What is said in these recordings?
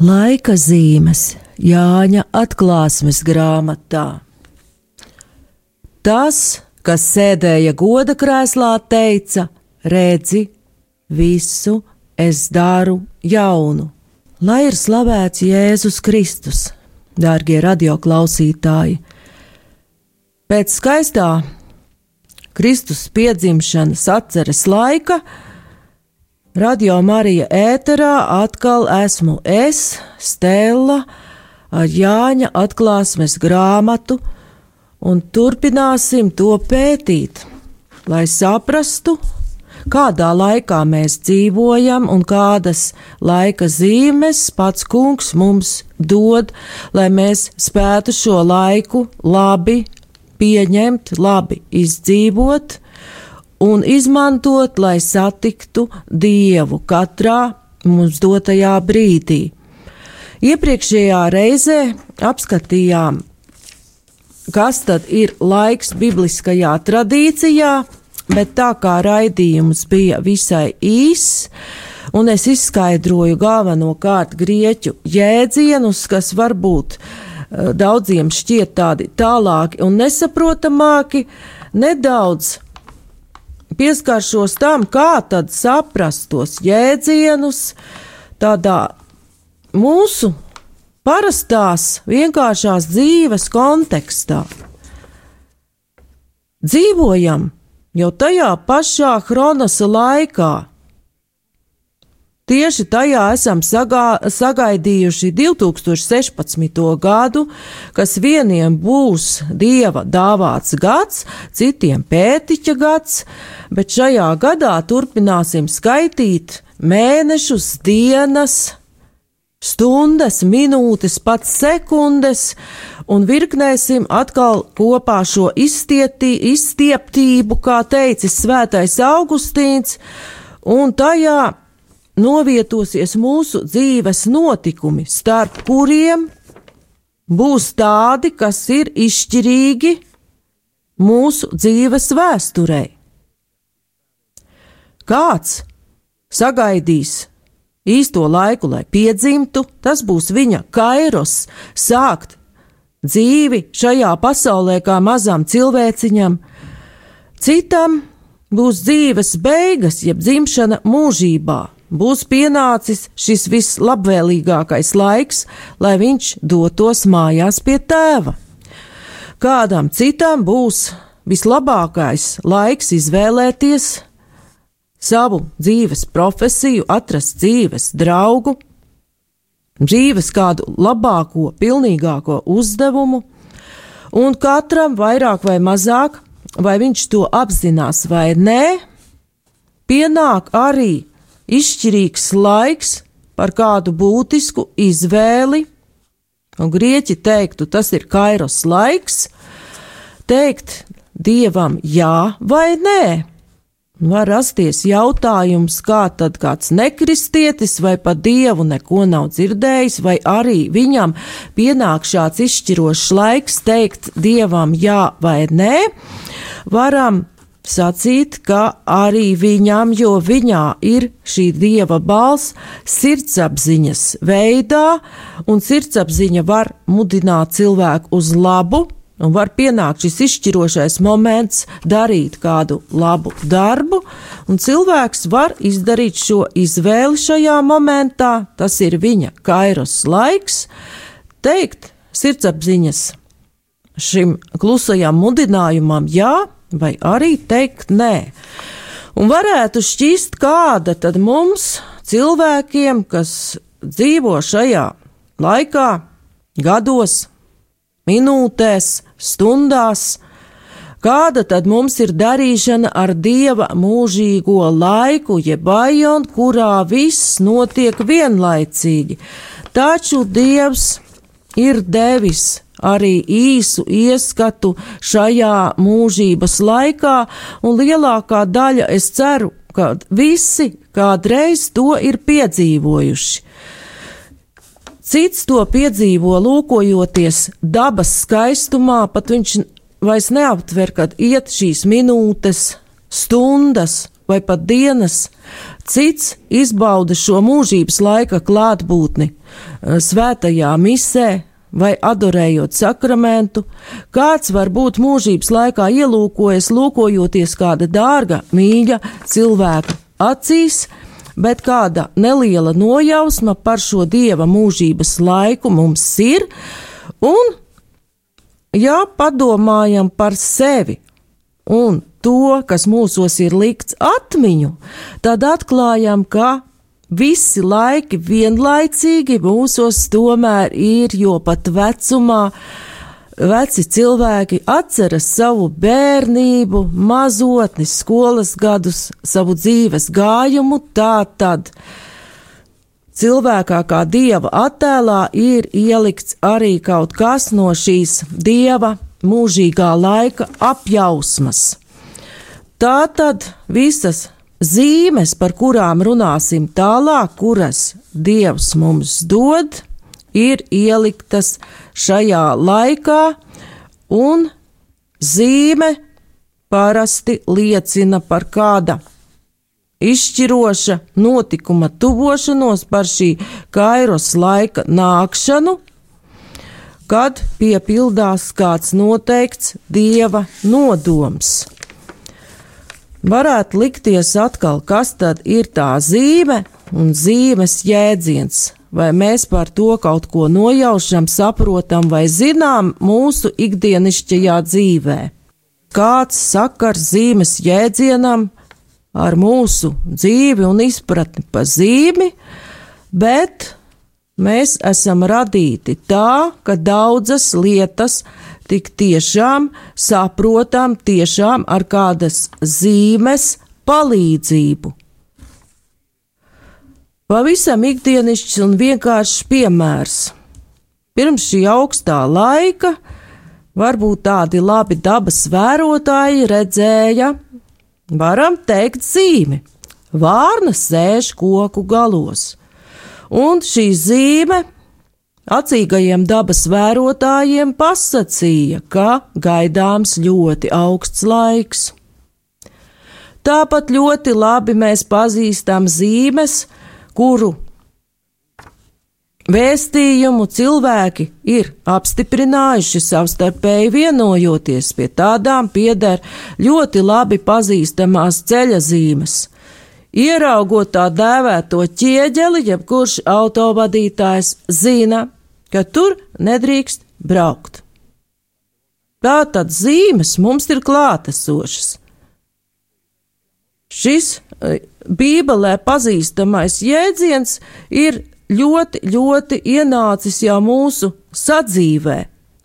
Laika zīmes Jāņa atklāsmes grāmatā. Tas, kas sēdēja goda krēslā, teica: Redzi, visu es daru jaunu. Lai ir slavēts Jēzus Kristus, dārgie radioklausītāji! Pēc skaistā Kristus piedzimšanas atceres laika Radio Marija ēterā atkal esmu es, Stela, ar Jāņa atklāsmes grāmatu, un turpināsim to pētīt, lai saprastu, kādā laikā mēs dzīvojam un kādas laika zīmes pats kungs mums dod, lai mēs spētu šo laiku labi pieņemt, labi izdzīvot un izmantot, lai satiktu Dievu katrā mums dotajā brīdī. Iepriekšējā reizē apskatījām, kas tad ir laiks bibliskajā tradīcijā, bet tā kā raidījums bija visai īss, un es izskaidroju galvenokārt grieķu jēdzienus, kas varbūt uh, daudziem šķiet tādi tālāki un nesaprotamāki, nedaudz pieskaršos tam, kā tad saprast tos jēdzienus tādā mūsu parastās, vienkāršās dzīves kontekstā. Dzīvojam jau tajā pašā Hronasa laikā, Tieši tajā esam sagā, sagaidījuši 2016. gadu, kas vieniem būs dieva dāvāts gads, citiem pētiķa gads, bet šajā gadā turpināsim skaitīt mēnešus, dienas, stundas, minūtes, pat sekundes, un virknēsim atkal kopā šo izstietī, izstieptību, kā teicis Svētais Augustīns, un tajā novietosies mūsu dzīves notikumi, starp kuriem būs tādi, kas ir izšķirīgi mūsu dzīves vēsturē. Kāds sagaidīs īsto laiku, lai piedzimtu, tas būs viņa kairos sākt dzīvi šajā pasaulē kā mazam cilvēciņam, citam būs dzīves beigas, jeb dzimšana mūžībā būs pienācis šis vislabvēlīgākais laiks, lai viņš dotos mājās pie tēva. Kādam citam būs vislabākais laiks izvēlēties savu dzīves profesiju, atrast dzīves draugu, dzīves kādu labāko, pilnīgāko uzdevumu, un katram vairāk vai mazāk, vai viņš to apzinās vai nē, pienāk arī izšķirīgs laiks par kādu būtisku izvēli, un grieķi teiktu, tas ir kairos laiks, teikt dievam jā vai nē. Var rasties jautājums, kā tad kāds nekristietis vai pat dievu neko nav dzirdējis, vai arī viņam pienāk šāds izšķirošs laiks teikt dievam jā vai nē. Varam sacīt, ka arī viņam, jo viņā ir šī dieva balss sirdsapziņas veidā, un sirdsapziņa var mudināt cilvēku uz labu, un var pienākt šis izšķirošais moments darīt kādu labu darbu, un cilvēks var izdarīt šo izvēli šajā momentā, tas ir viņa kairos laiks, teikt sirdsapziņas šim klusajam mudinājumam jā, vai arī teikt nē. Un varētu šķist, kāda tad mums, cilvēkiem, kas dzīvo šajā laikā, gados, minūtēs, stundās, kāda tad mums ir darīšana ar dieva mūžīgo laiku, jeb ajon, kurā viss notiek vienlaicīgi. Taču dievs ir devis arī īsu ieskatu šajā mūžības laikā, un lielākā daļa es ceru, ka visi kādreiz to ir piedzīvojuši. Cits to piedzīvo lūkojoties dabas skaistumā, pat viņš vairs neaptver, kad iet šīs minūtes, stundas vai pat dienas, cits izbauda šo mūžības laika klātbūtni eh, svētajā misē vai adorējot sakramentu, kāds var būt mūžības laikā ielūkojies, lūkojoties kāda dārga, mīļa cilvēka acīs, bet kāda neliela nojausma par šo dieva mūžības laiku mums ir, un, ja padomājam par sevi un to, kas mūsos ir likts atmiņu, tad atklājam, ka visi laiki vienlaicīgi mūsos tomēr ir, jo pat vecumā veci cilvēki atceras savu bērnību, mazotni, skolas gadus, savu dzīves gājumu, tā tad cilvēkā kā dieva attēlā ir ielikts arī kaut kas no šīs dieva mūžīgā laika apjausmas. Tā tad visas zīmes, par kurām runāsim tālāk, kuras Dievs mums dod, ir ieliktas šajā laikā, un zīme parasti liecina par kāda izšķiroša notikuma tuvošanos, par šī kairos laika nākšanu, kad piepildās kāds noteikts dieva nodoms varētu likties atkal, kas tad ir tā zīme un zīmes jēdziens. Vai mēs par to kaut ko nojaušam, saprotam vai zinām mūsu ikdienišķajā dzīvē? Kāds sakars zīmes jēdzienam ar mūsu dzīvi un izpratni pa zīmi, bet mēs esam radīti tā, ka daudzas lietas tik tiešām saprotam tiešām ar kādas zīmes palīdzību. Pavisam ikdienišķs un vienkāršs piemērs. Pirms šī augstā laika varbūt tādi labi dabas vērotāji redzēja, varam teikt, zīmi. Vārna sēž koku galos, un šī zīme Acīgajiem dabas vērotājiem pasacīja, ka gaidāms ļoti augsts laiks. Tāpat ļoti labi mēs pazīstam zīmes, kuru vēstījumu cilvēki ir apstiprinājuši savstarpēji vienojoties, pie tādām pieder ļoti labi pazīstamās ceļa zīmes. Ieraugot tā dēvēto ķieģeli, jebkurš autovadītājs zina, ka tur nedrīkst braukt. Tā tad zīmes mums ir klātesošas. Šis e, Bībelē pazīstamais jēdziens ir ļoti, ļoti ienācis jau mūsu sadzīvē,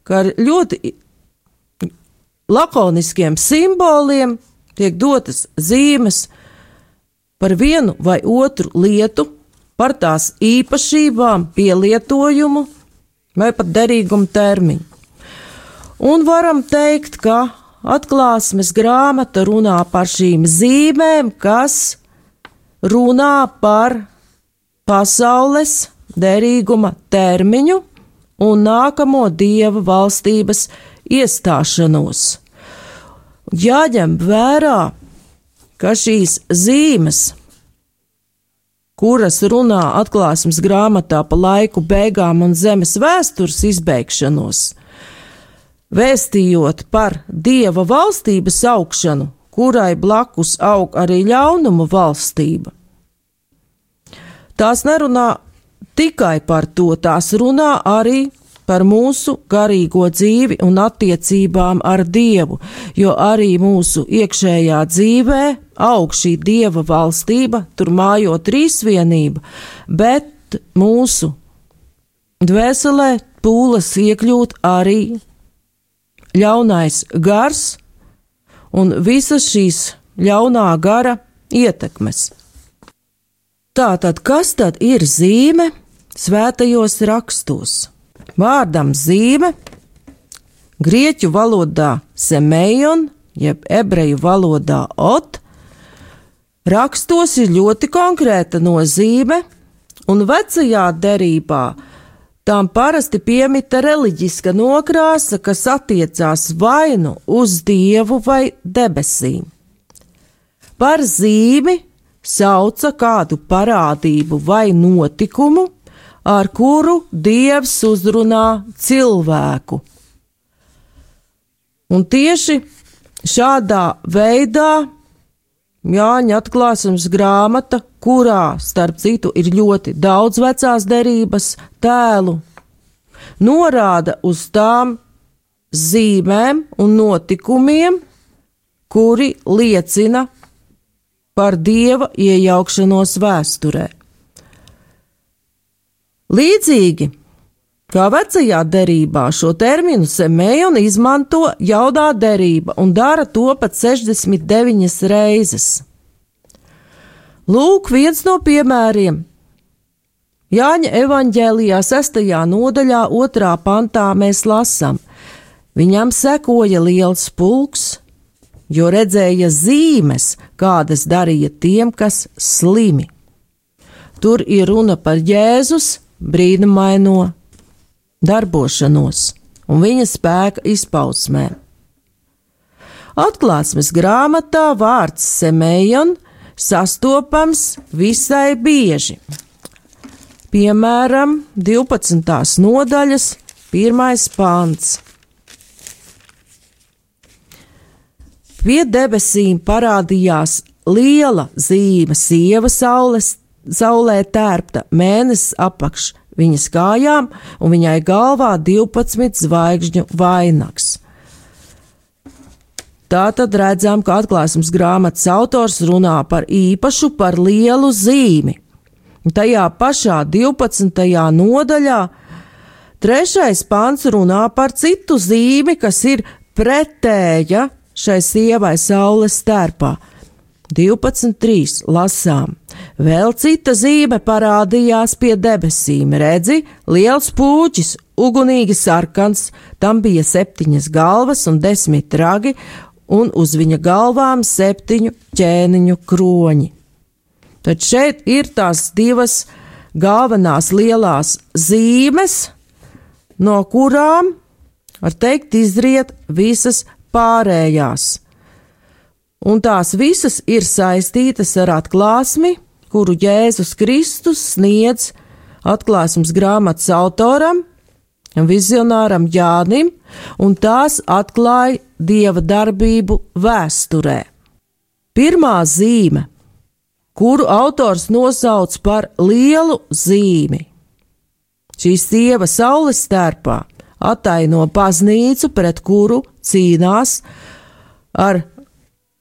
kā ar ļoti lakoniskiem simboliem tiek dotas zīmes par vienu vai otru lietu, par tās īpašībām, pielietojumu vai pat derīguma termiņu. Un varam teikt, ka atklāsmes grāmata runā par šīm zīmēm, kas runā par pasaules derīguma termiņu un nākamo dieva valstības iestāšanos. Jāņem vērā, ka šīs zīmes kuras runā atklāsmes grāmatā pa laiku beigām un zemes vēstures izbeigšanos, vēstījot par dieva valstības augšanu, kurai blakus aug arī ļaunuma valstība. Tās nerunā tikai par to, tās runā arī par mūsu garīgo dzīvi un attiecībām ar Dievu, jo arī mūsu iekšējā dzīvē aug šī Dieva valstība, tur mājo trīsvienība, bet mūsu dvēselē pūles iekļūt arī ļaunais gars un visas šīs ļaunā gara ietekmes. Tātad, kas tad ir zīme svētajos rakstos? Vārdam zīme grieķu valodā semejon, jeb ebreju valodā ot, rakstos ir ļoti konkrēta nozīme, un vecajā derībā tām parasti piemita reliģiska nokrāsa, kas attiecās vainu uz dievu vai debesīm. par zīmi sauca kādu parādību vai notikumu, ar kuru dievs uzrunā cilvēku. Un tieši šādā veidā Jāņa atklāsmes grāmata, kurā, starp citu, ir ļoti daudz vecās derības tēlu, norāda uz tām zīmēm un notikumiem, kuri liecina par dieva iejaukšanos vēsturē. Līdzīgi kā vecajā derībā, šo terminu semējona izmanto jaudā derība un dara to pat 69 reizes. Lūk, viens no piemēriem. Jāņa evanģēlijā 6. nodaļā, 2. pantā mēs lasām: Viņam sekoja liels pulks, jo redzēja zīmes, kādas darīja tiem, kas slimi. Tur ir runa par Jēzus brīnumaino darbošanos un viņa spēka izpausmēm. Atklāsmes grāmatā vārds semējon sastopams visai bieži. Piemēram, 12. nodaļas, 1. pāns. Pie debesīm parādījās liela zīme, sieva saules, saulē tērpta mēnesis apakš viņas kājām, un viņai galvā 12 zvaigžņu vainags. Tā tad redzam, ka atklāsmes grāmatas autors runā par īpašu, par lielu zīmi. Tajā pašā 12. nodaļā trešais pants runā par citu zīmi, kas ir pretēja šai sievai saules stērpā. 12.3. lasām. Vēl cita zīme parādījās pie debesīm. Redzi, liels pūķis, ugunīgi sarkans, tam bija septiņas galvas un desmit ragi, un uz viņa galvām septiņu ķēniņu kroņi. Tad šeit ir tās divas galvenās lielās zīmes, no kurām, var teikt, izriet visas pārējās. Un tās visas ir saistītas ar atklāsmi, kuru Jēzus Kristus sniedz atklāsmes grāmatas autoram, vizionāram Jānim, un tās atklāja dieva darbību vēsturē. Pirmā zīme, kuru autors nosauc par lielu zīmi, šī sieva saules stērpā ataino baznīcu, pret kuru cīnās ar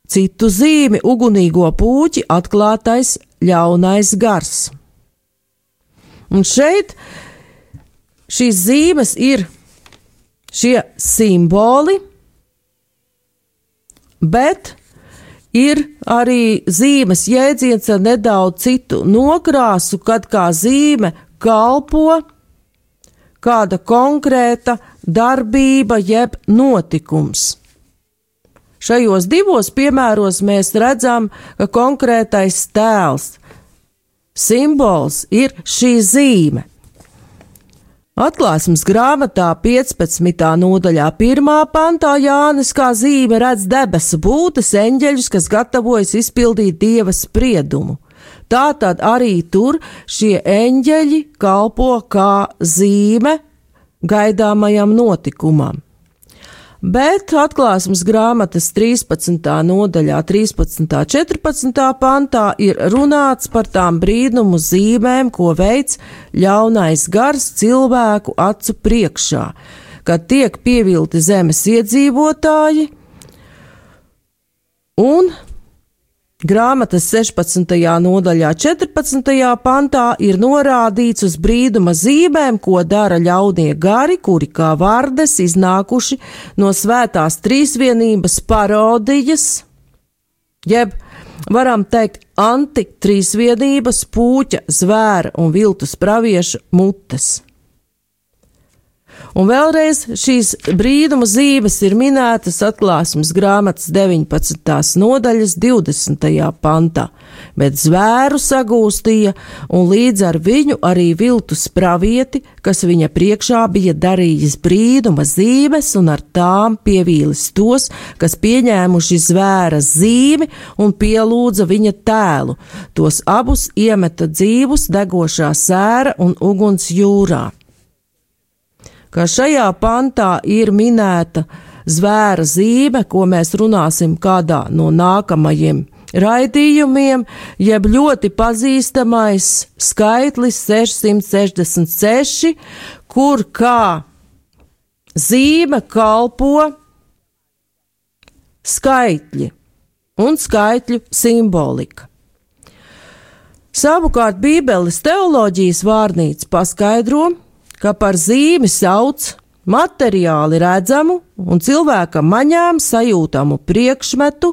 citu zīmi ugunīgo puķi atklātais ļaunais gars. Un šeit šīs zīmes ir šie simboli, bet ir arī zīmes jēdziens ar nedaudz citu nokrāsu, kad kā zīme kalpo kāda konkrēta darbība jeb notikums. Šajos divos piemēros mēs redzam, ka konkrētais tēls, simbols ir šī zīme. Atklāsmes grāmatā 15. nodaļā 1. pantā Jānis kā zīme redz debesu būtnes eņģeļus, kas gatavojas izpildīt dieva spriedumu. Tātad arī tur šie eņģeļi kalpo kā zīme gaidāmajam notikumam. Bet atklāsmes grāmatas 13. nodaļā, 13. 14. pantā ir runāts par tām brīnumu zīmēm, ko veids ļaunais gars cilvēku acu priekšā, kad tiek pievilti zemes iedzīvotāji un Grāmatas 16. nodaļā, 14. pantā ir norādīts uz brīduma zīmēm, ko dara ļaunie gari, kuri kā vārdes iznākuši no svētās trīsvienības parodijas, jeb varam teikt antitrīsvienības, pūķa, zvēra un viltus pravieša mutes. Un vēlreiz šīs brīnuma zīmes ir minētas atklāsmes grāmatas 19. nodaļas 20. pantā, bet zvēru sagūstīja un līdz ar viņu arī viltus pravieti, kas viņa priekšā bija darījis brīnuma zīmes un ar tām pievīlis tos, kas pieņēmuši zvēra zīmi un pielūdza viņa tēlu. Tos abus iemeta dzīvus degošā sēra un uguns jūrā ka šajā pantā ir minēta zvēra zīme, ko mēs runāsim kādā no nākamajiem raidījumiem, jeb ļoti pazīstamais skaitlis 666, kur kā zīme kalpo skaitļi un skaitļu simbolika. Savukārt Bībeles teoloģijas vārnīca paskaidro, ka par zīmi sauc materiāli redzamu un cilvēka maņām sajūtamu priekšmetu,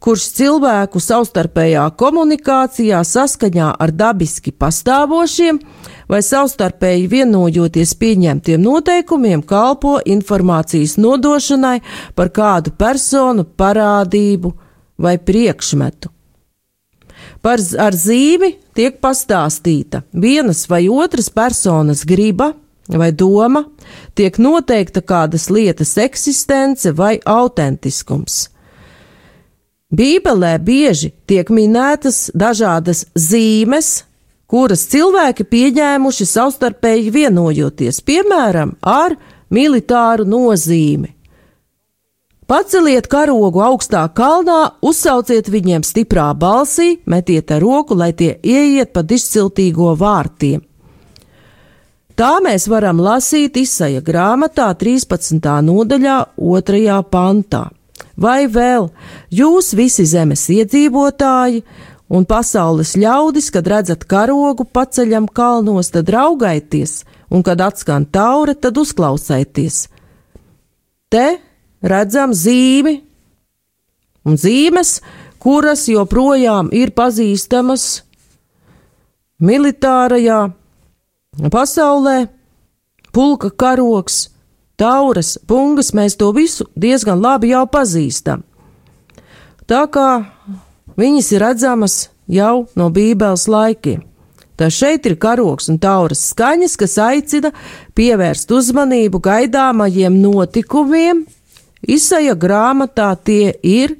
kurš cilvēku savstarpējā komunikācijā saskaņā ar dabiski pastāvošiem vai savstarpēji vienojoties pieņemtiem noteikumiem kalpo informācijas nodošanai par kādu personu, parādību vai priekšmetu. Par ar zīmi tiek pastāstīta vienas vai otras personas griba vai doma, tiek noteikta kādas lietas eksistence vai autentiskums. Bībelē bieži tiek minētas dažādas zīmes, kuras cilvēki pieņēmuši savstarpēji vienojoties, piemēram, ar militāru nozīmi. Paceliet karogu augstā kalnā, uzsauciet viņiem stiprā balsī, metiet ar roku, lai tie ieiet pa izciltīgo vārtiem. Tā mēs varam lasīt izsaja grāmatā 13. nodaļā, 2. pantā. Vai vēl jūs visi zemes iedzīvotāji un pasaules ļaudis, kad redzat karogu paceļam kalnos, tad raugaities, un kad atskan taure, tad uzklausieties. Te redzam zīmi un zīmes, kuras joprojām ir pazīstamas militārajā pasaulē, pulka karoks, tauras, pungas, mēs to visu diezgan labi jau pazīstam. Tā kā viņas ir redzamas jau no Bībeles laikiem. Tā šeit ir karoks un tauras skaņas, kas aicina pievērst uzmanību gaidāmajiem notikumiem, Isaja grāmatā tie ir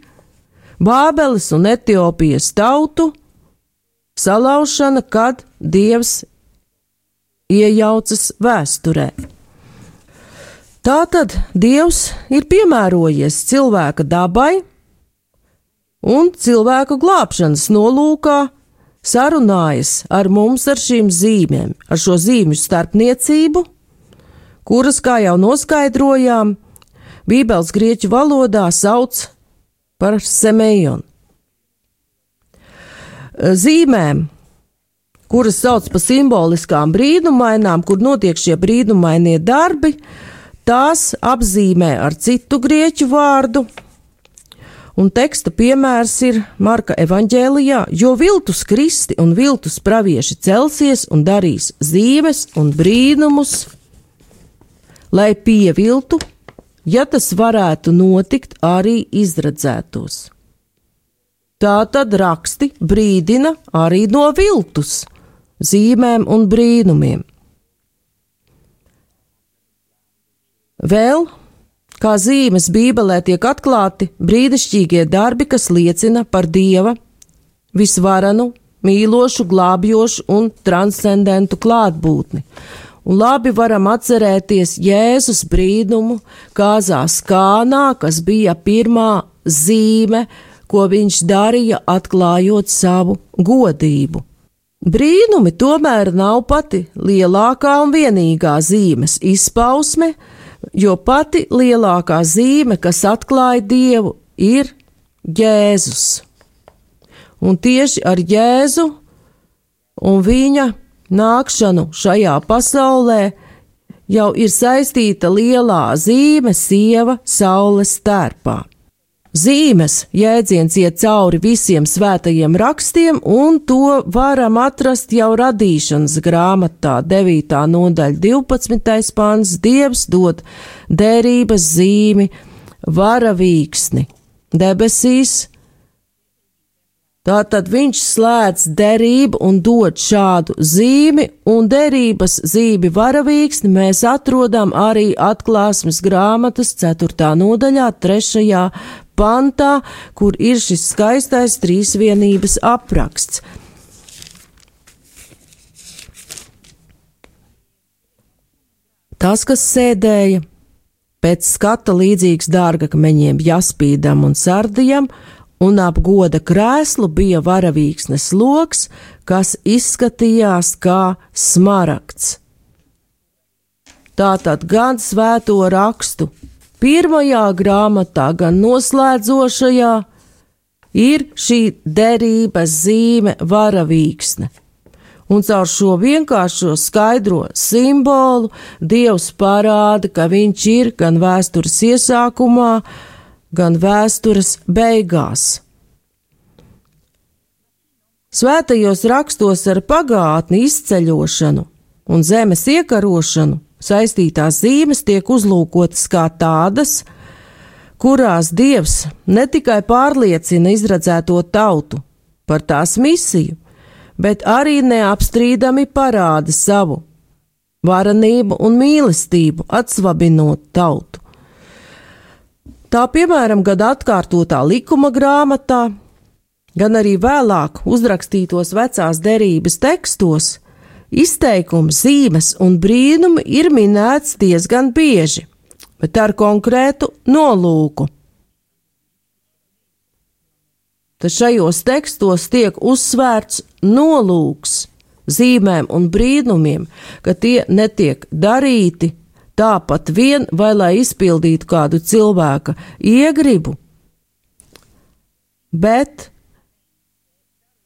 Bābeles un Etiopijas tautu salaušana, kad Dievs iejaucas vēsturē. Tātad Dievs ir piemērojies cilvēka dabai un cilvēku glābšanas nolūkā sarunājas ar mums ar šīm zīmēm, ar šo zīmju starpniecību, kuras, kā jau noskaidrojām, Bībeles grieķu valodā sauc par semējonu. Zīmēm, kuras sauc par simboliskām brīnumainām, kur notiek šie brīnumainie darbi, tās apzīmē ar citu grieķu vārdu. Un teksta piemērs ir Marka evanģēlijā, jo viltus kristi un viltus pravieši celsies un darīs zīmes un brīnumus, lai pieviltu ja tas varētu notikt arī izredzētos. Tā tad raksti brīdina arī no viltus, zīmēm un brīnumiem. Vēl, kā zīmes Bībelē, tiek atklāti brīnišķīgie darbi, kas liecina par Dieva visvaranu, mīlošu, glābjošu un transcendentu klātbūtni un labi varam atcerēties Jēzus brīnumu kāzās kānā, kas bija pirmā zīme, ko viņš darīja, atklājot savu godību. Brīnumi tomēr nav pati lielākā un vienīgā zīmes izpausme, jo pati lielākā zīme, kas atklāja Dievu, ir Jēzus. Un tieši ar Jēzu un viņa nākšanu šajā pasaulē jau ir saistīta lielā zīme sieva saules tērpā. Zīmes jēdziens iet cauri visiem svētajiem rakstiem, un to varam atrast jau radīšanas grāmatā, 9. nodaļa, 12. pāns. Dievs dod derības zīmi, varavīksni debesīs. Tātad viņš slēdz derību un dod šādu zīmi, un derības zīmi varavīksni mēs atrodam arī atklāsmes grāmatas 4. nodaļā, 3 pantā, kur ir šis skaistais trīsvienības apraksts. Tas, kas sēdēja pēc skata līdzīgs dārgakmeņiem, jaspīdam un sardijam, un ap goda krēslu bija varavīksnes loks, kas izskatījās kā smaragds. Tātad gan svēto rakstu pirmajā grāmatā, gan noslēdzošajā, ir šī derības zīme varavīksne. Un caur šo vienkāršo skaidro simbolu Dievs parāda, ka viņš ir gan vēstures iesākumā, gan vēstures beigās. Svētajos rakstos ar pagātni izceļošanu un zemes iekarošanu saistītās zīmes tiek uzlūkotas kā tādas, kurās Dievs ne tikai pārliecina izredzēto tautu par tās misiju, bet arī neapstrīdami parāda savu varenību un mīlestību, atsvabinot tautu. Tā piemēram, gan atkārtotā likuma grāmatā, gan arī vēlāk uzrakstītos vecās derības tekstos Izteikumi, zīmes un brīnumi ir minēts diezgan bieži, bet ar konkrētu nolūku. Tad šajos tekstos tiek uzsvērts nolūks zīmēm un brīnumiem, ka tie netiek darīti tāpat vien vai lai izpildītu kādu cilvēka iegribu, bet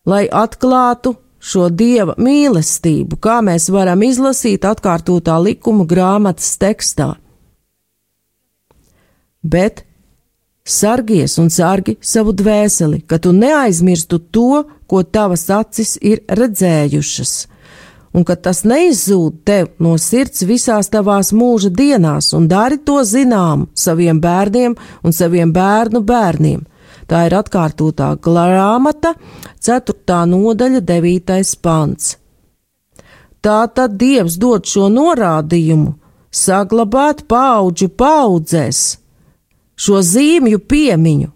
lai atklātu šo dieva mīlestību, kā mēs varam izlasīt atkārtotā likuma grāmatas tekstā. Bet sargies un sargi savu dvēseli, ka tu neaizmirstu to, ko tavas acis ir redzējušas, un ka tas neizzūd tev no sirds visās tavās mūža dienās, un dari to zinām saviem bērniem un saviem bērnu bērniem Tā ir atkārtotā grāmata, 4. nodaļa, 9. pants. Tā tad Dievs dod šo norādījumu saglabāt paudžu paudzēs šo zīmju piemiņu.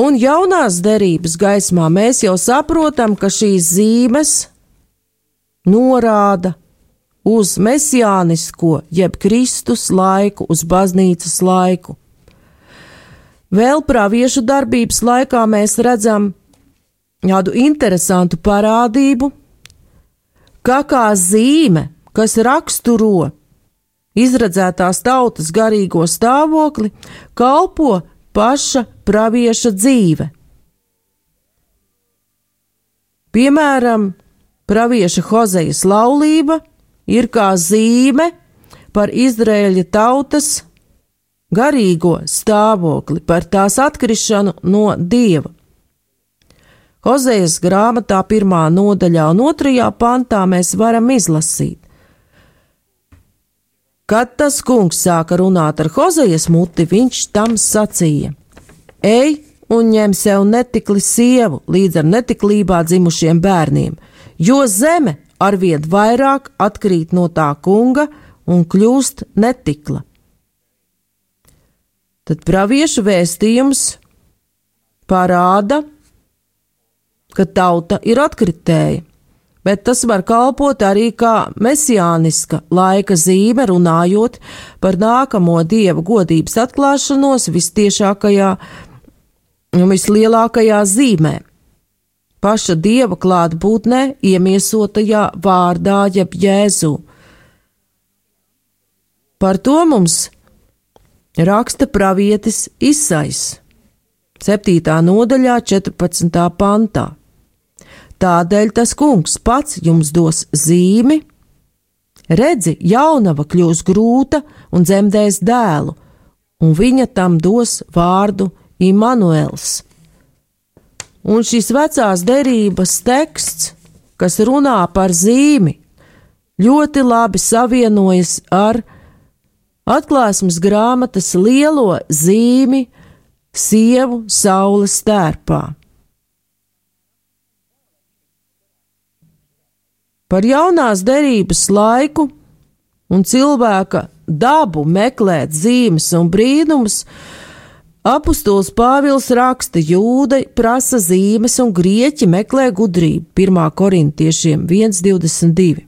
Un jaunās derības gaismā mēs jau saprotam, ka šīs zīmes norāda uz mesijānisko, jeb Kristus laiku, uz baznīcas laiku. Vēl praviešu darbības laikā mēs redzam kādu interesantu parādību, ka kā zīme, kas raksturo izredzētās tautas garīgo stāvokli, kalpo paša pravieša dzīve. Piemēram, pravieša Hozejas laulība ir kā zīme par Izraēļa tautas garīgo stāvokli, par tās atkrišanu no dieva. Hozejas grāmatā pirmā nodaļā un otrajā pantā mēs varam izlasīt. Kad tas kungs sāka runāt ar Hozejas muti, viņš tam sacīja: Ej un ņem sev netikli sievu līdz ar netiklībā dzimušiem bērniem, jo zeme arvien vairāk atkrīt no tā kunga un kļūst netikla. Tad praviešu vēstījums parāda, ka tauta ir atkritēja, bet tas var kalpot arī kā mesijāniska laika zīme, runājot par nākamo dieva godības atklāšanos vistiešākajā un vislielākajā zīmē. Paša dieva klātbūtnē, iemiesotajā vārdā, jeb jēzu. Par to mums raksta pravietis Isais, 7. nodaļā, 14. pantā. Tādēļ tas kungs pats jums dos zīmi, redzi, jaunava kļūs grūta un dzemdēs dēlu, un viņa tam dos vārdu Immanuels. Un šis vecās derības teksts, kas runā par zīmi, ļoti labi savienojas ar atklāsmes grāmatas lielo zīmi sievu saules tērpā. Par jaunās derības laiku un cilvēka dabu meklēt zīmes un brīnumus, apustulis Pāvils raksta, jūdai prasa zīmes un grieķi meklē gudrību 1. korintiešiem 1.22.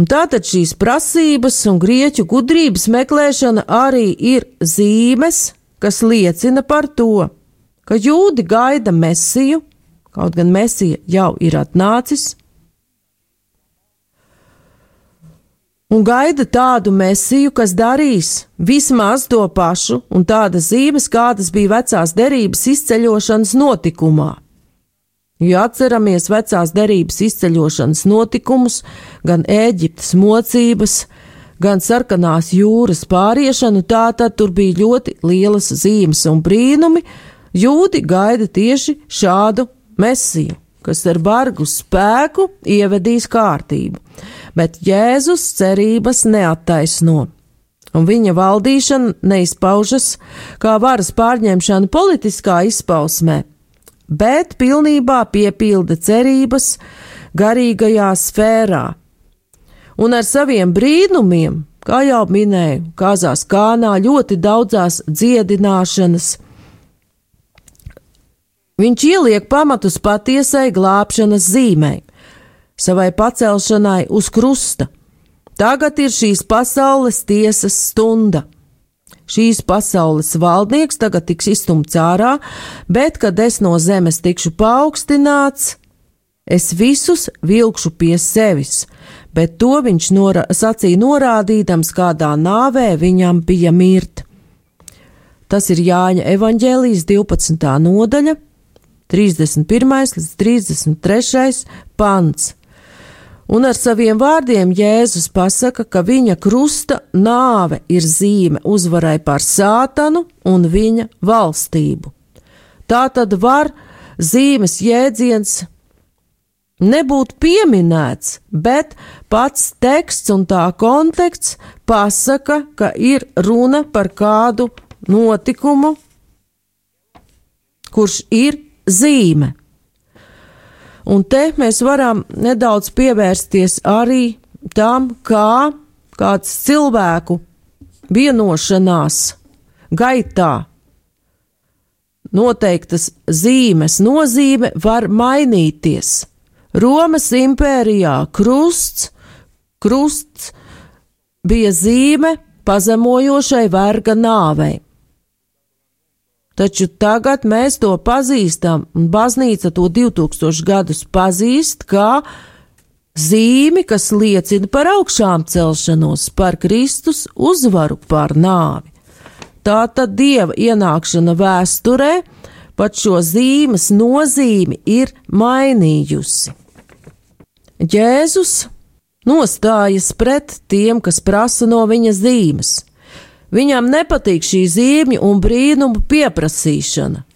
Un tātad šīs prasības un grieķu gudrības meklēšana arī ir zīmes, kas liecina par to, ka jūdi gaida mesiju, kaut gan mesija jau ir atnācis, un gaida tādu mesiju, kas darīs vismaz to pašu un tādas zīmes, kādas bija vecās derības izceļošanas notikumā. Jo atceramies vecās derības izceļošanas notikumus, gan Ēģiptes mocības, gan sarkanās jūras pāriešanu, tā tad tur bija ļoti lielas zīmes un brīnumi. Jūdi gaida tieši šādu mesiju, kas ar bargu spēku ievedīs kārtību bet Jēzus cerības neattaisno. Un viņa valdīšana neizpaužas kā varas pārņemšana politiskā izpausmē, bet pilnībā piepilda cerības garīgajā sfērā. Un ar saviem brīnumiem, kā jau minēju, kāzās kānā ļoti daudzās dziedināšanas, viņš ieliek pamatus patiesai glābšanas zīmei savai pacelšanai uz krusta. Tagad ir šīs pasaules tiesas stunda. Šīs pasaules valdnieks tagad tiks izstumts ārā, bet, kad es no zemes tikšu paaugstināts, es visus vilkšu pie sevis, bet to viņš nora sacīja norādīdams, kādā nāvē viņam bija mirt. Tas ir Jāņa evaņģēlijas 12. nodaļa, 31. līdz 33. pants un ar saviem vārdiem Jēzus pasaka, ka viņa krusta nāve ir zīme uzvarai pār sātanu un viņa valstību. Tā tad var zīmes jēdziens nebūt pieminēts, bet pats teksts un tā konteksts pasaka, ka ir runa par kādu notikumu, kurš ir zīme. Un te mēs varam nedaudz pievērsties arī tam, kā kāds cilvēku vienošanās gaitā noteiktas zīmes nozīme var mainīties. Romas impērijā krusts, krusts bija zīme pazemojošai verga nāvei. Taču tagad mēs to pazīstam, un baznīca to 2000 gadus pazīst kā zīmi, kas liecina par augšām celšanos, par Kristus uzvaru pār nāvi. Tā tad dieva ienākšana vēsturē pat šo zīmes nozīmi ir mainījusi. Jēzus nostājas pret tiem, kas prasa no viņa zīmes. Viņam nepatīk šī zīmju un brīnumu pieprasīšana.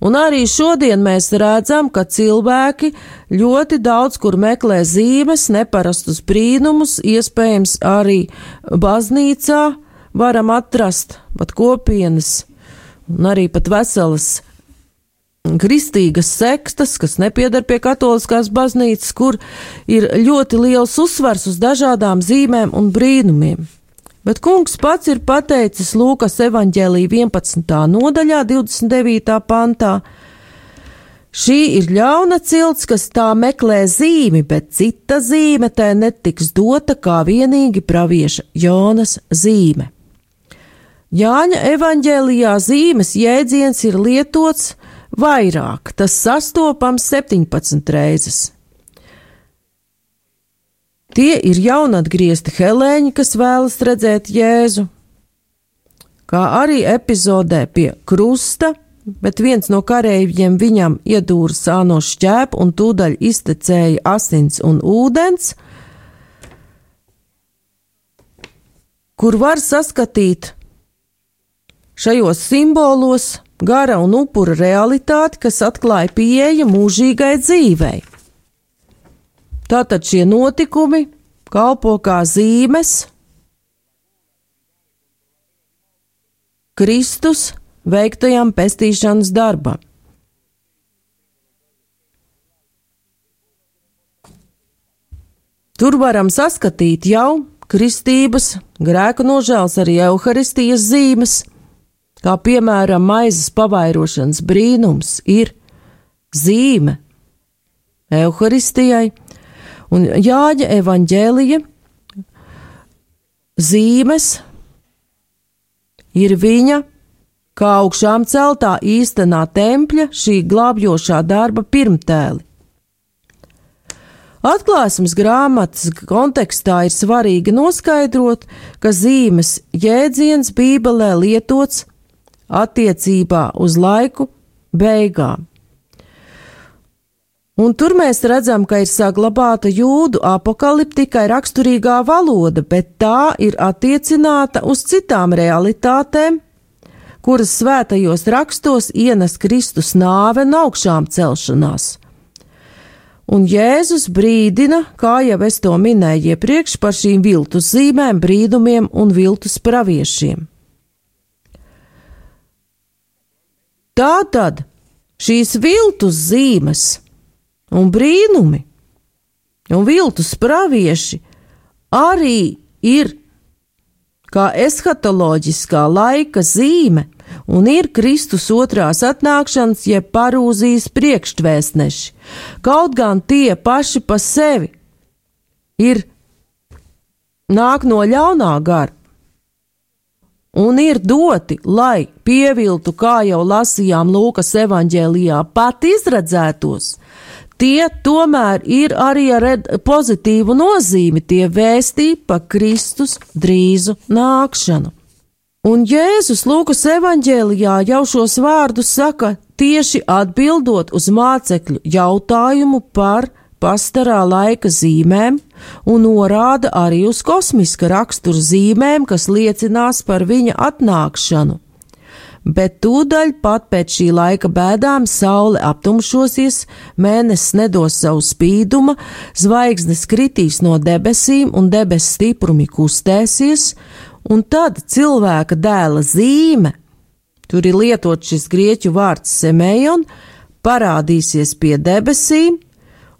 Un arī šodien mēs redzam, ka cilvēki ļoti daudz kur meklē zīmes, neparastus brīnumus, iespējams arī baznīcā varam atrast pat kopienas un arī pat veselas kristīgas sekstas, kas nepiedar pie katoliskās baznīcas, kur ir ļoti liels uzsvars uz dažādām zīmēm un brīnumiem. Bet kungs pats ir pateicis Lūkas evanģēlī 11. nodaļā, 29. pantā. Šī ir ļauna cilts, kas tā meklē zīmi, bet cita zīme tai netiks dota kā vienīgi pravieša Jonas zīme. Jāņa evanģēlijā zīmes jēdziens ir lietots vairāk, tas sastopams 17 reizes. Tie ir jaunatgriezti helēņi, kas vēlas redzēt Jēzu. Kā arī epizodē pie krusta, bet viens no kareiviem viņam iedūra sāno šķēpu un tūdaļ iztecēja asins un ūdens, kur var saskatīt šajos simbolos gara un upura realitāti, kas atklāja pieeja mūžīgai dzīvei. Tātad šie notikumi kalpo kā zīmes Kristus veiktajam pestīšanas darbam. Tur varam saskatīt jau kristības, grēku nožēls, arī evaharistijas zīmes, kā piemēram maizes pavairošanas brīnums ir zīme evaharistijai, un Jāņa evaņģēlija zīmes ir viņa, kā augšām celtā īstenā tempļa šī glābjošā darba pirmtēli. Atklāsmes grāmatas kontekstā ir svarīgi noskaidrot, ka zīmes jēdziens Bībelē lietots attiecībā uz laiku beigām. Un tur mēs redzam, ka ir saglabāta jūdu apakaliptikai raksturīgā valoda, bet tā ir attiecināta uz citām realitātēm, kuras svētajos rakstos ienes Kristus nāve un augšām celšanās un Jēzus brīdina, kā jau es to minēju iepriekš, par šīm viltus zīmēm, brīdumiem un viltus praviešiem. Tātad šīs viltus zīmes un brīnumi un viltus pravieši arī ir kā eskatoloģiskā laika zīme un ir Kristus otrās atnākšanas, jeb parūzijas priekštvēsneši. Kaut gan tie paši pa sevi ir nāk no ļaunā gara un ir doti, lai pieviltu, kā jau lasījām Lūkas evanģēlijā, pat izredzētos, tie tomēr ir arī ar pozitīvu nozīmi, tie vēstī pa Kristus drīzu nākšanu. Un Jēzus Lūkas evanģēlijā jau šos vārdus saka tieši atbildot uz mācekļu jautājumu par pastarā laika zīmēm un norāda arī uz kosmiska rakstura zīmēm, kas liecinās par viņa atnākšanu. Bet tūdaļ pat pēc šī laika bēdām saule aptumšosies, mēnesis nedos savu spīdumu, zvaigznes kritīs no debesīm un debesu stiprumi kustēsies, un tad cilvēka dēla zīme, tur ir lietots šis grieķu vārds semējon, parādīsies pie debesīm,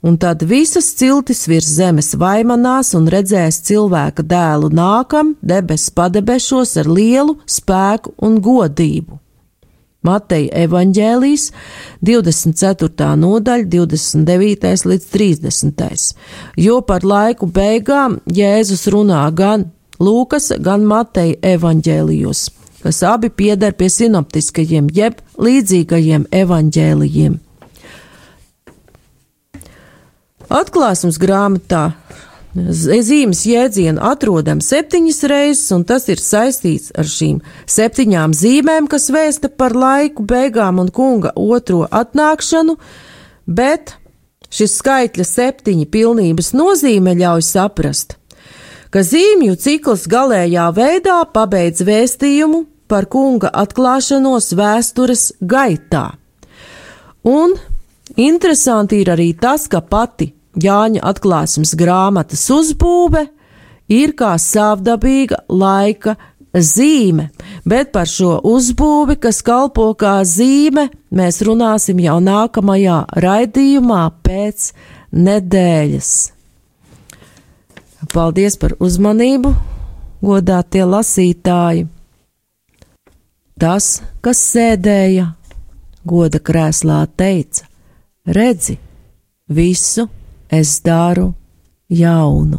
un tad visas ciltis virs zemes vaimanās un redzēs cilvēka dēlu nākam debesu padebešos ar lielu spēku un godību. Mateja evaņģēlīs 24. nodaļa 29. līdz 30. jo par laiku beigām Jēzus runā gan Lūkas, gan Mateja evaņģēlijos, kas abi pieder pie sinoptiskajiem jeb līdzīgajiem evaņģēlijiem. Atklāsmes grāmatā zīmes jēdzienu atrodam septiņas reizes, un tas ir saistīts ar šīm septiņām zīmēm, kas vēsta par laiku beigām un kunga otro atnākšanu, bet šis skaitļa septiņi pilnības nozīme ļauj saprast, ka zīmju cikls galējā veidā pabeidz vēstījumu par kunga atklāšanos vēstures gaitā. Un interesanti ir arī tas, ka pati Jāņa atklāsmes grāmatas uzbūve ir kā savdabīga laika zīme, bet par šo uzbūvi, kas kalpo kā zīme, mēs runāsim jau nākamajā raidījumā pēc nedēļas. Paldies par uzmanību, godātie lasītāji! Tas, kas sēdēja goda krēslā, teica: Redzi, visu es daru jaunu.